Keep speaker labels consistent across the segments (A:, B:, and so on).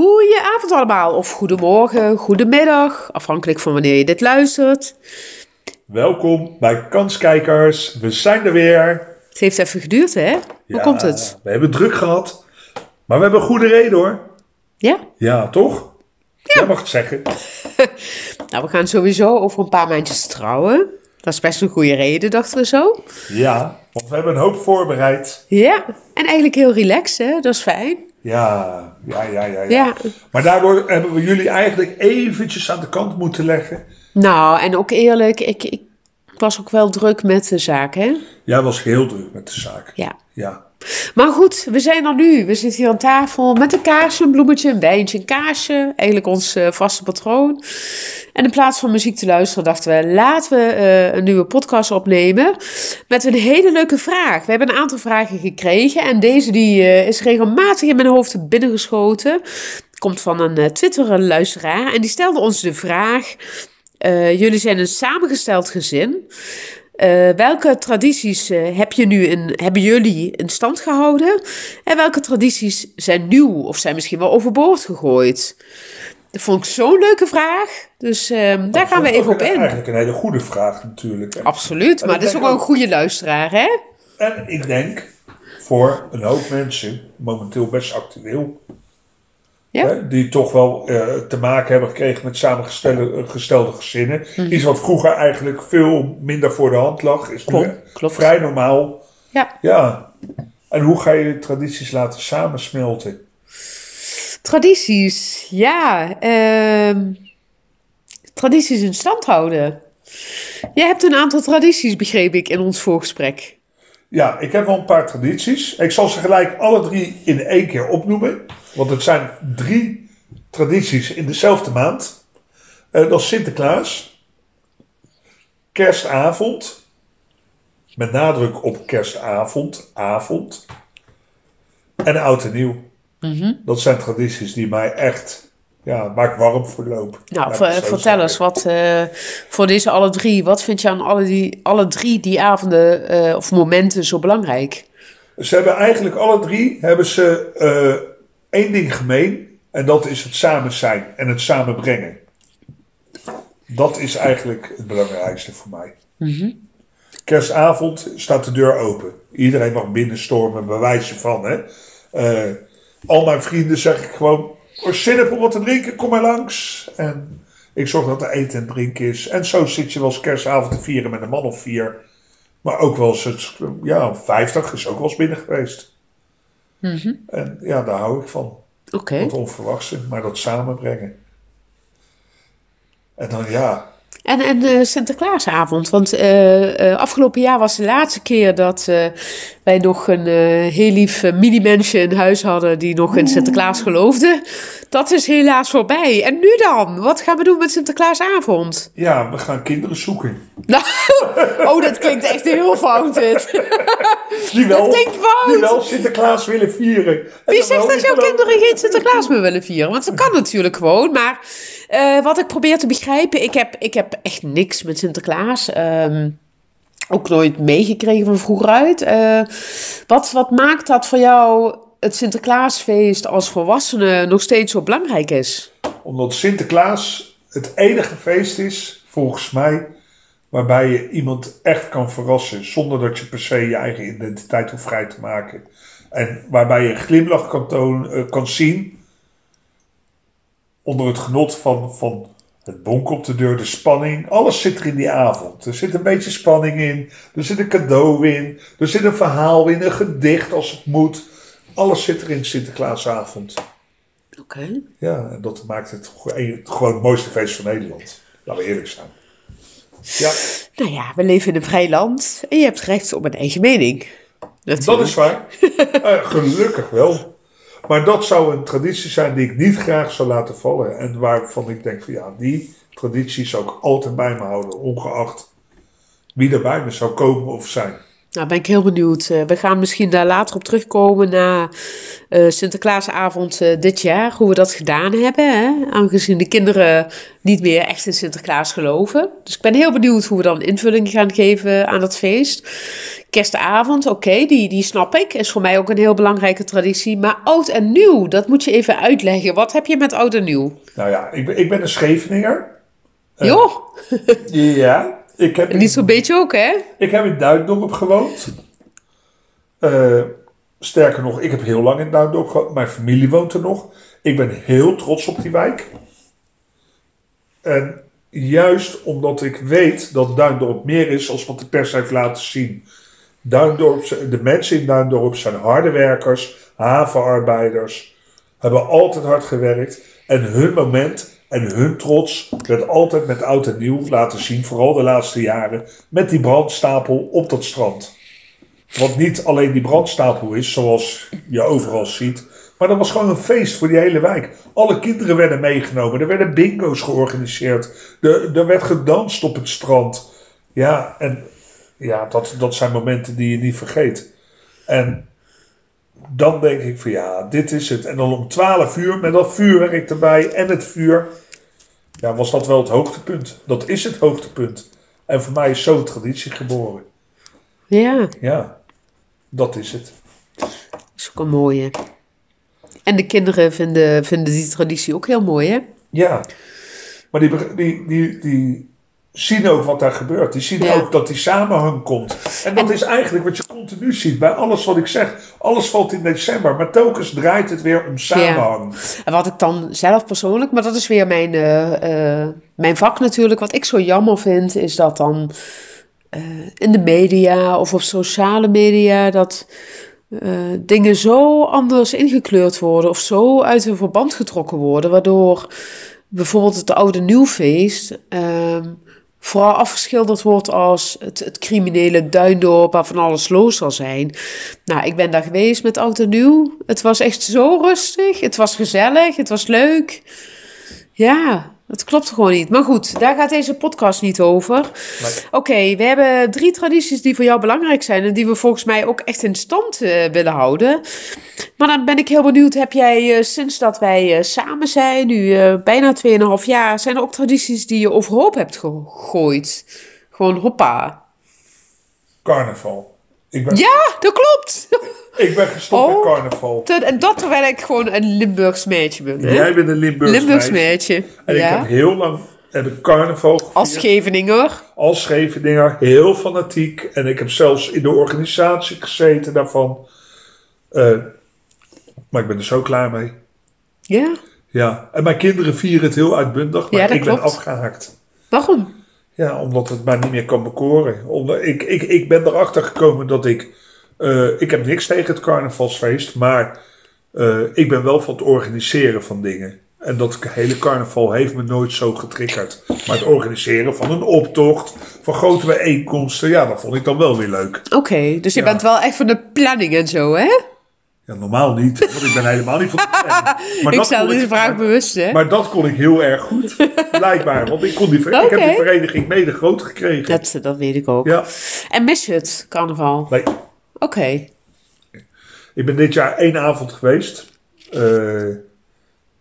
A: Goedenavond allemaal, of goedemorgen, goedemiddag, afhankelijk van wanneer je dit luistert.
B: Welkom bij Kanskijkers. We zijn er weer.
A: Het heeft even geduurd, hè? Hoe
B: Ja,
A: komt het?
B: We hebben druk gehad. Maar we hebben een goede reden hoor.
A: Ja?
B: Ja, toch? Jij mag het zeggen.
A: Nou, we gaan sowieso over een paar maandjes trouwen. Dat is best een goede reden, dachten we zo.
B: Ja, want we hebben een hoop voorbereid.
A: Ja, en eigenlijk heel relaxed, hè? Dat is fijn.
B: Ja, ja, ja, ja. ja.
A: Ja.
B: Maar daardoor hebben we jullie eigenlijk eventjes aan de kant moeten leggen.
A: Nou, en ook eerlijk, ik, ik was ook wel druk met de zaak, hè?
B: Jij was heel druk met de zaak.
A: Ja.
B: Ja.
A: Maar goed, we zijn er nu. We zitten hier aan tafel met een kaarsje, een bloemetje, een wijntje, een kaasje. Eigenlijk ons eh, vaste patroon. En in plaats van muziek te luisteren dachten we, laten we eh, een nieuwe podcast opnemen. Met een hele leuke vraag. We hebben een aantal vragen gekregen. En deze die, eh, is regelmatig in mijn hoofd binnengeschoten. Komt van een Twitter-luisteraar. En die stelde ons de vraag... jullie zijn een samengesteld gezin. Eh, welke tradities eh, heb je nu in, hebben jullie in stand gehouden? En welke tradities zijn nieuw of zijn misschien wel overboord gegooid? Dat vond ik zo'n leuke vraag. Dus ehm, daar gaan we even op
B: een-
A: in.
B: Eigenlijk een hele goede vraag natuurlijk.
A: Absoluut,
B: En
A: maar dat is ook wel een goede luisteraar, hè?
B: En ik denk voor een hoop mensen, momenteel best actueel,
A: Ja.
B: hè, die toch wel eh, te maken hebben gekregen met samengestelde gestelde gezinnen.
A: Mhm.
B: Iets wat vroeger eigenlijk veel minder voor de hand lag, is nu
A: Klopt, klopt.
B: vrij normaal.
A: Ja.
B: Ja. En hoe ga je de tradities laten samensmelten?
A: Tradities, ja. ehm, tradities in stand houden. Jij hebt een aantal tradities, begreep ik, in ons voorgesprek.
B: Ja, ik heb wel een paar tradities. Ik zal ze gelijk alle drie in één keer opnoemen. Want het zijn drie tradities in dezelfde maand. Eh, dat is Sinterklaas. Kerstavond. Met nadruk op kerstavond. Avond. En oud en nieuw. Dat zijn tradities die mij echt... Ja, waar ik warm voor loop.
A: Nou, vertel
B: zeggen.
A: eens, wat eh, voor deze alle drie, wat vind je aan alle, die, alle drie die avonden eh, of momenten zo belangrijk?
B: Ze hebben eigenlijk alle drie hebben ze eh, één ding gemeen. En dat is het samen zijn en het samen brengen. Dat is eigenlijk het belangrijkste voor mij. Kerstavond staat de deur open. Iedereen mag binnenstormen, bewijs je van. Hè? Al mijn vrienden zeg ik gewoon: "Als je zin hebt om wat te drinken, kom maar langs. En ik zorg dat er eten en drinken is. En zo zit je wel eens kerstavond te vieren met een man of vier. Maar ook wel eens, het, ja, 50 is ook wel eens binnen geweest. En ja, daar hou ik van.
A: Oké.
B: Dat onverwachte, maar dat samenbrengen. En dan ja,
A: En, en eh, Sinterklaasavond, want eh, eh, afgelopen jaar was de laatste keer dat wij nog een heel lief mini-mensje in huis hadden die nog in Sinterklaas geloofde. Dat is helaas voorbij. En nu dan? Wat gaan we doen met Sinterklaasavond?
B: ja, we gaan kinderen zoeken.
A: Nou, oh, dat klinkt echt heel fout dit.
B: Die wel,
A: Dat klinkt fout.
B: die wel Sinterklaas willen vieren. En
A: Wie zegt dat jouw kinderen geen Sinterklaas meer willen vieren? Want dat kan natuurlijk gewoon. Maar eh, wat ik probeer te begrijpen, ik heb, ik heb echt niks met Sinterklaas. Ehm, ook nooit meegekregen van vroeger uit. Eh, wat, wat maakt dat voor jou het Sinterklaasfeest als volwassene nog steeds zo belangrijk is?
B: Omdat Sinterklaas het enige feest is, volgens mij, waarbij je iemand echt kan verrassen. Zonder dat je per se je eigen identiteit hoeft vrij te maken. En waarbij je een glimlach kan, tonen, eh, kan zien. Onder het genot van, van het bonk op de deur, de spanning. Alles zit er in die avond. Er zit een beetje spanning in. Er zit een cadeau in. Er zit een verhaal in, een gedicht als het moet. Alles zit er in Sinterklaasavond.
A: Oké.
B: Ja, en dat maakt het gewoon gewoon het mooiste feest van Nederland. Laten we eerlijk zijn. Ja,
A: Nou ja, we leven in een vrij land en je hebt recht op een eigen mening.
B: dat is waar. Eh, gelukkig wel. Maar dat zou een traditie zijn die ik niet graag zou laten vallen. En waarvan ik denk van ja, die traditie zou ik altijd bij me houden. Ongeacht wie er bij me zou komen of zijn.
A: Nou, ben ik heel benieuwd. Eh, we gaan misschien daar later op terugkomen na eh, Sinterklaasavond eh, dit jaar, hoe we dat gedaan hebben. Hè? Aangezien de kinderen niet meer echt in Sinterklaas geloven. Dus ik ben heel benieuwd hoe we dan invulling gaan geven aan dat feest. Kerstavond, oké, die, die snap ik. Is voor mij ook een heel belangrijke traditie. Maar oud en nieuw, dat moet je even uitleggen. Wat heb je met oud en nieuw?
B: Nou ja, ik ben, ik ben een Scheveninger.
A: Joh!
B: ja, ik heb...
A: Niet zo'n beetje ook, hè?
B: Ik heb in Duindorp gewoond. Uh, sterker nog, ik heb heel lang in Duindorp gewoond. Mijn familie woont er nog. Ik ben heel trots op die wijk. En juist omdat ik weet dat Duindorp meer is als wat de pers heeft laten zien. Duindorp, de mensen in Duindorp zijn harde werkers, havenarbeiders, hebben altijd hard gewerkt. En hun moment en hun trots werd altijd met oud en nieuw laten zien, vooral de laatste jaren, met die brandstapel op dat strand. Wat niet alleen die brandstapel is, zoals je overal ziet, maar dat was gewoon een feest voor die hele wijk. Alle kinderen werden meegenomen, er werden bingo's georganiseerd, er, er werd gedanst op het strand. Ja, en ja, dat, dat zijn momenten die je niet vergeet. En dan denk ik van ja, dit is het. En dan om 12 uur met dat vuurwerk erbij en het vuur. Ja, was dat wel het hoogtepunt. Dat is het hoogtepunt. En voor mij is zo'n traditie geboren.
A: Ja.
B: Ja, dat is het.
A: Dat is ook een mooie. En de kinderen vinden, vinden die traditie ook heel mooi, hè?
B: Ja. Maar die, die, die, die zien ook wat daar gebeurt. Die zien
A: Ja.
B: ook dat die samenhang komt. En dat is eigenlijk wat je continu ziet bij alles wat ik zeg. Alles valt in december, maar telkens draait het weer om samenhang.
A: En wat ik dan zelf persoonlijk, maar dat is weer mijn, eh, eh, mijn vak natuurlijk. Wat ik zo jammer vind, is dat dan eh, in de media of op sociale media dat dingen zo anders ingekleurd worden of zo uit hun verband getrokken worden, waardoor bijvoorbeeld het oude nieuwfeest ehm vooral afgeschilderd wordt als het, het criminele duindorp waar van alles los zal zijn. Nou, ik ben daar geweest met oud en nieuw. Het was echt zo rustig. Het was gezellig. Het was leuk. Ja, het klopt gewoon niet. Maar goed, daar gaat deze podcast niet over.
B: Nee.
A: Oké, we hebben drie tradities die voor jou belangrijk zijn en die we volgens mij ook echt in stand eh, willen houden. Maar dan ben ik heel benieuwd, heb jij eh, sinds dat wij eh, samen zijn, nu eh, bijna 2,5 jaar, zijn er ook tradities die je overhoop hebt gegooid? Gewoon hoppa.
B: Carnaval. Ik ben,
A: Ja, dat klopt.
B: ik ben gestopt
A: Oh.
B: met carnaval.
A: En dat terwijl ik gewoon een Limburgs meisje ben. Hè?
B: Jij bent een Limburgs,
A: Limburgs
B: meisje.
A: meisje.
B: En ik heb heel lang heb ik carnaval gevierd.
A: Als Scheveninger.
B: als Scheveninger, heel fanatiek. En ik heb zelfs in de organisatie gezeten daarvan. Maar ik ben er zo klaar mee.
A: Ja.
B: Ja, en mijn kinderen vieren het heel uitbundig, maar
A: Ja,
B: ik ben afgehaakt.
A: Waarom?
B: Ja, omdat het mij niet meer kan bekoren. Omdat ik, ik, ik ben erachter gekomen dat ik... eh, ik heb niks tegen het carnavalsfeest, maar eh, ik ben wel van het organiseren van dingen. En dat hele carnaval heeft me nooit zo getriggerd. Maar het organiseren van een optocht, van grote bijeenkomsten, ja, dat vond ik dan wel weer leuk.
A: Oké, dus je
B: Ja.
A: bent wel echt van de planning en zo, hè?
B: Ja, normaal niet, want ik ben helemaal niet van de. Maar
A: ik
B: kon
A: deze vraag bewust, hè?
B: Maar dat kon ik heel erg goed, blijkbaar. Want ik, kon die, ik heb die vereniging mede groot gekregen.
A: Dat, dat weet ik ook.
B: Ja,
A: En mis je het, carnaval?
B: nee.
A: Oké.
B: Ik ben dit jaar één avond geweest. Eh,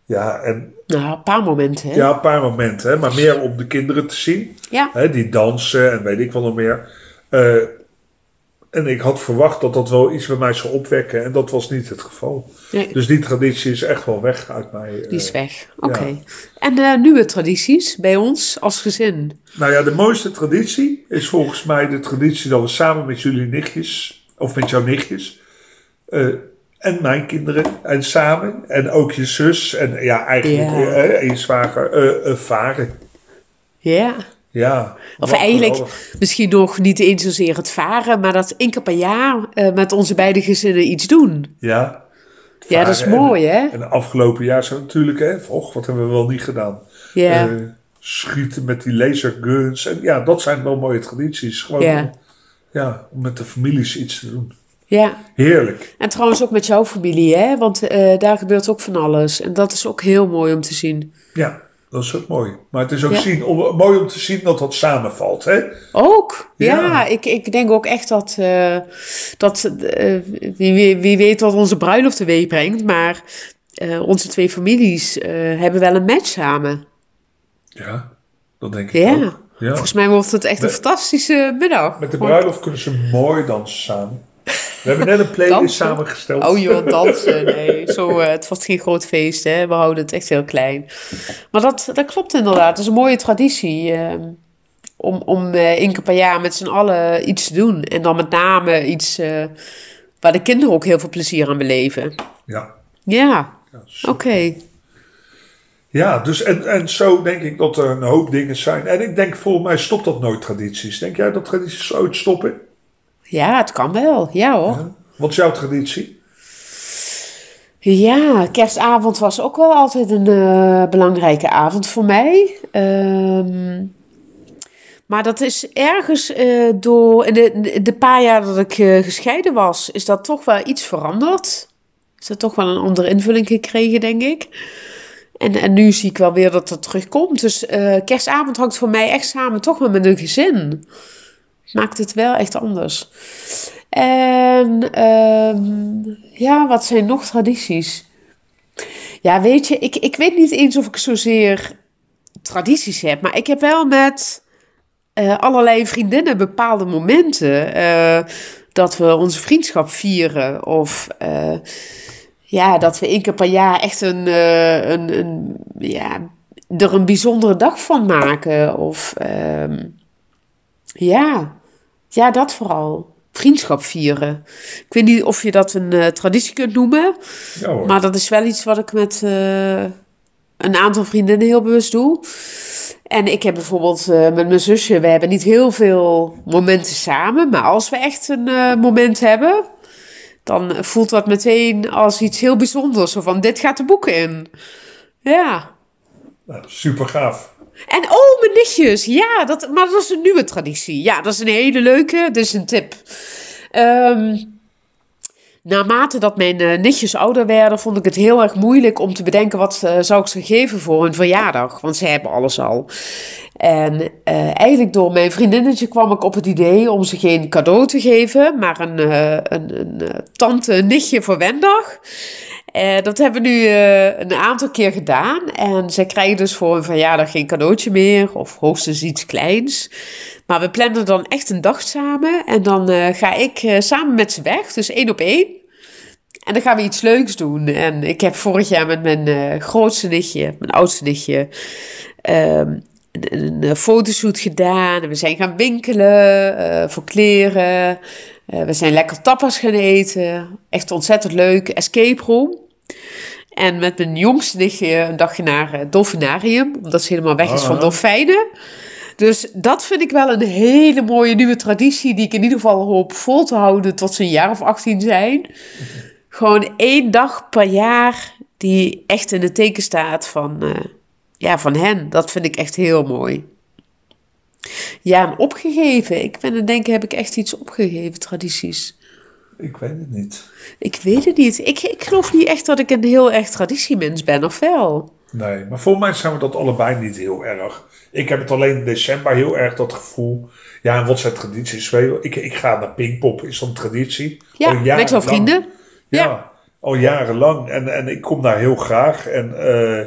B: ja, en
A: Nou, een paar momenten, hè?
B: ja, een paar momenten, hè, maar meer om de kinderen te zien.
A: Ja.
B: Hè, die dansen en weet ik wel nog meer. Eh, en ik had verwacht dat dat wel iets bij mij zou opwekken. En dat was niet het geval.
A: Nee,
B: Dus die traditie is echt wel weg uit mij. eh.
A: die is weg. Oké. En eh, nieuwe tradities bij ons als gezin?
B: Nou ja, de mooiste traditie is volgens mij de traditie dat we samen met jullie nichtjes, of met jouw nichtjes, eh, en mijn kinderen, en samen, en ook je zus, en ja, eigenlijk
A: Ja.
B: en je zwager, varen.
A: Ja.
B: Ja.
A: Of eigenlijk
B: geweldig.
A: misschien nog niet eens zozeer het varen, maar dat één keer per jaar met onze beide gezinnen iets doen.
B: Ja.
A: Ja, dat is mooi, hè?
B: En, de afgelopen jaar zo natuurlijk, hè. Och, wat hebben we wel niet gedaan.
A: Ja.
B: Eh, schieten met die laserguns. En ja, dat zijn wel mooie tradities. Gewoon
A: Ja.
B: om, ja, om met de families iets te doen.
A: ja.
B: Heerlijk.
A: En trouwens ook met jouw familie, hè? Want eh, daar gebeurt ook van alles. En dat is ook heel mooi om te zien.
B: Ja. Dat is ook mooi. Maar het is ook
A: Ja.
B: zien, om, mooi om te zien dat dat samenvalt. Hè?
A: Ook, ja.
B: Ja.
A: ik, ik denk ook echt dat, eh, dat eh, wie, wie, weet wat onze bruiloft teweeg brengt, maar eh, onze twee families hebben wel een match samen.
B: Ja, dat denk ik
A: Ja.
B: ook. Ja.
A: Volgens mij wordt het echt een fantastische middag.
B: Met de bruiloft kunnen ze mooi dansen samen. We hebben net een playlist samengesteld.
A: Oh joh, dansen. Nee, zo, eh, het was geen groot feest, hè. We houden het echt heel klein. Maar dat, dat klopt inderdaad. Het is een mooie traditie. eh, om om eh, één keer per jaar met z'n allen iets te doen. En dan met name iets eh, waar de kinderen ook heel veel plezier aan beleven.
B: Ja.
A: Ja, oké.
B: Ja, dus en, en zo denk ik dat er een hoop dingen zijn. En ik denk, volgens mij stopt dat nooit tradities. Denk jij dat tradities ooit stoppen?
A: Ja, het kan wel. Ja hoor.
B: Ja. Wat is jouw traditie?
A: Ja, kerstavond was ook wel altijd een eh, belangrijke avond voor mij. Ehm, maar dat is ergens eh, door in de, de paar jaar dat ik eh, gescheiden was, is dat toch wel iets veranderd. Is dat toch wel een andere invulling gekregen, denk ik. En, en nu zie ik wel weer dat dat terugkomt. Dus kerstavond hangt voor mij echt samen toch wel met een gezin. Maakt het wel echt anders. En ehm, ja, wat zijn nog tradities? Ja, weet je, ik, ik weet niet eens of ik zozeer tradities heb, maar ik heb wel met eh, allerlei vriendinnen bepaalde momenten eh, dat we onze vriendschap vieren. Of eh, ja, dat we één keer per jaar echt een, een, een, ja, er een bijzondere dag van maken. Of ehm, ja, ja, dat vooral. Vriendschap vieren. Ik weet niet of je dat een eh, traditie kunt noemen.
B: Ja.
A: Maar dat is wel iets wat ik met eh, een aantal vriendinnen heel bewust doe. En ik heb bijvoorbeeld eh, met mijn zusje, we hebben niet heel veel momenten samen. Maar als we echt een moment hebben, dan voelt dat meteen als iets heel bijzonders. Zo van, dit gaat de boeken in. Ja.
B: Nou, super gaaf.
A: En oh, Ja, dat, maar dat is een nieuwe traditie. Ja, dat is een hele leuke. Is een tip. Ehm, naarmate dat mijn eh, nichtjes ouder werden, vond ik het heel erg moeilijk om te bedenken wat eh, zou ik ze geven voor hun verjaardag. Want zij hebben alles al. En eh, eigenlijk door mijn vriendinnetje kwam ik op het idee om ze geen cadeau te geven, maar een, een, een, eh, tante, een nichtje voor Wendag. Dat hebben we nu een aantal keer gedaan. En zij krijgen dus voor hun verjaardag geen cadeautje meer. Of hoogstens iets kleins. Maar we plannen dan echt een dag samen. En dan eh, ga ik eh, samen met ze weg. Dus één op één. En dan gaan we iets leuks doen. En ik heb vorig jaar met mijn eh, grootste nichtje, mijn oudste nichtje, ehm, een, fotoshoot gedaan. En we zijn gaan winkelen voor kleren. We zijn lekker tapas gaan eten. Echt ontzettend leuk. Escape room. En met mijn jongste nichtje een dagje naar het dolfinarium. Omdat ze helemaal weg is van
B: Ah.
A: dolfijnen. Dus dat vind ik wel een hele mooie nieuwe traditie. Die ik in ieder geval hoop vol te houden tot ze een jaar of 18 zijn. Gewoon één dag per jaar die echt in het teken staat van, eh, ja, van hen. Dat vind ik echt heel mooi. Ja, en opgegeven. Ik ben aan het denken, heb ik echt iets opgegeven, tradities?
B: Ik weet het niet.
A: Ik weet het niet. Ik, ik geloof niet echt dat ik een heel erg traditiemens ben, of wel?
B: Nee, maar volgens mij zijn we dat allebei niet heel erg. Ik heb het alleen in december heel erg dat gevoel. Ja, en wat zijn tradities? Ik, ik ga naar Pinkpop, is dat een traditie?
A: Ja,
B: Al
A: met
B: jarenlang.
A: vrienden?
B: Ja,
A: Ja.
B: al jarenlang. En, en ik kom daar heel graag. En, eh,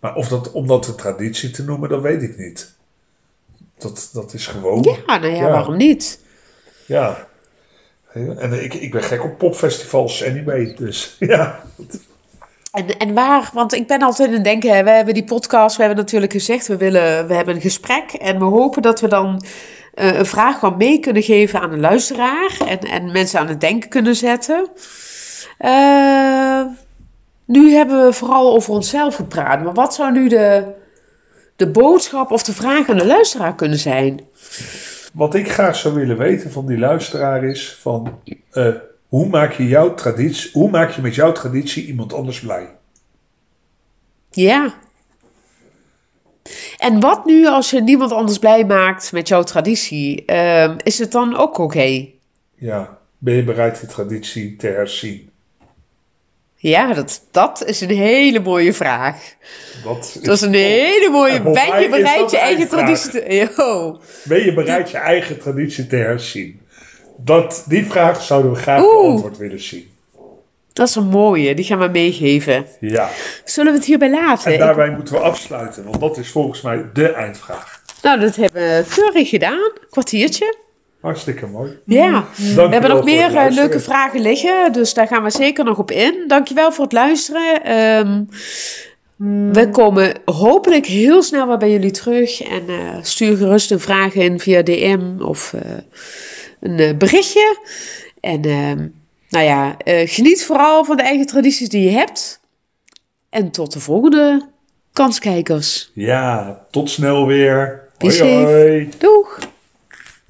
B: maar of dat, om dat een traditie te noemen, dat weet ik niet. Dat, dat is gewoon.
A: Ja, nou ja,
B: Ja.
A: waarom niet?
B: Ja. En ik, ik ben gek op popfestivals anyway. Dus ja.
A: En, en waar, want ik ben altijd aan het denken, we hebben die podcast, we hebben natuurlijk gezegd, we, willen, we hebben een gesprek en we hopen dat we dan eh, een vraag wat mee kunnen geven aan de luisteraar en, en mensen aan het denken kunnen zetten. Eh, nu hebben we vooral over onszelf gepraat, maar wat zou nu de, de boodschap of de vraag aan de luisteraar kunnen zijn?
B: Wat ik graag zou willen weten van die luisteraar is van eh, hoe maak je jouw traditie, hoe maak je met jouw traditie iemand anders blij?
A: Ja. En wat nu als je niemand anders blij maakt met jouw traditie? Ehm, is het dan ook oké?
B: Ja, ben je bereid die traditie te herzien?
A: Ja, dat, dat is een hele mooie vraag.
B: Dat is,
A: Dat is een hele mooie. Ben je bereid je eigen traditie te... Yo.
B: Ben je bereid je eigen traditie te herzien? Dat, die vraag zouden we graag
A: Oeh.
B: beantwoord willen zien.
A: Dat is een mooie, die gaan we meegeven.
B: Ja.
A: Zullen we het hierbij laten?
B: En
A: Ik-
B: daarbij moeten we afsluiten, want dat is volgens mij de eindvraag.
A: nou, dat hebben we keurig gedaan. Kwartiertje.
B: Hartstikke mooi.
A: Ja. We hebben nog meer eh, leuke
B: vragen.
A: liggen, dus daar gaan we zeker nog op in. Dankjewel voor het luisteren. Ehm, we komen hopelijk heel snel weer bij jullie terug. En eh, stuur gerust een vraag in via DM of eh, een eh, berichtje. En ehm, nou ja, eh, geniet vooral van de eigen tradities die je hebt. En tot de volgende kanskijkers.
B: Ja, tot snel weer. Hoi hoi.
A: Doeg!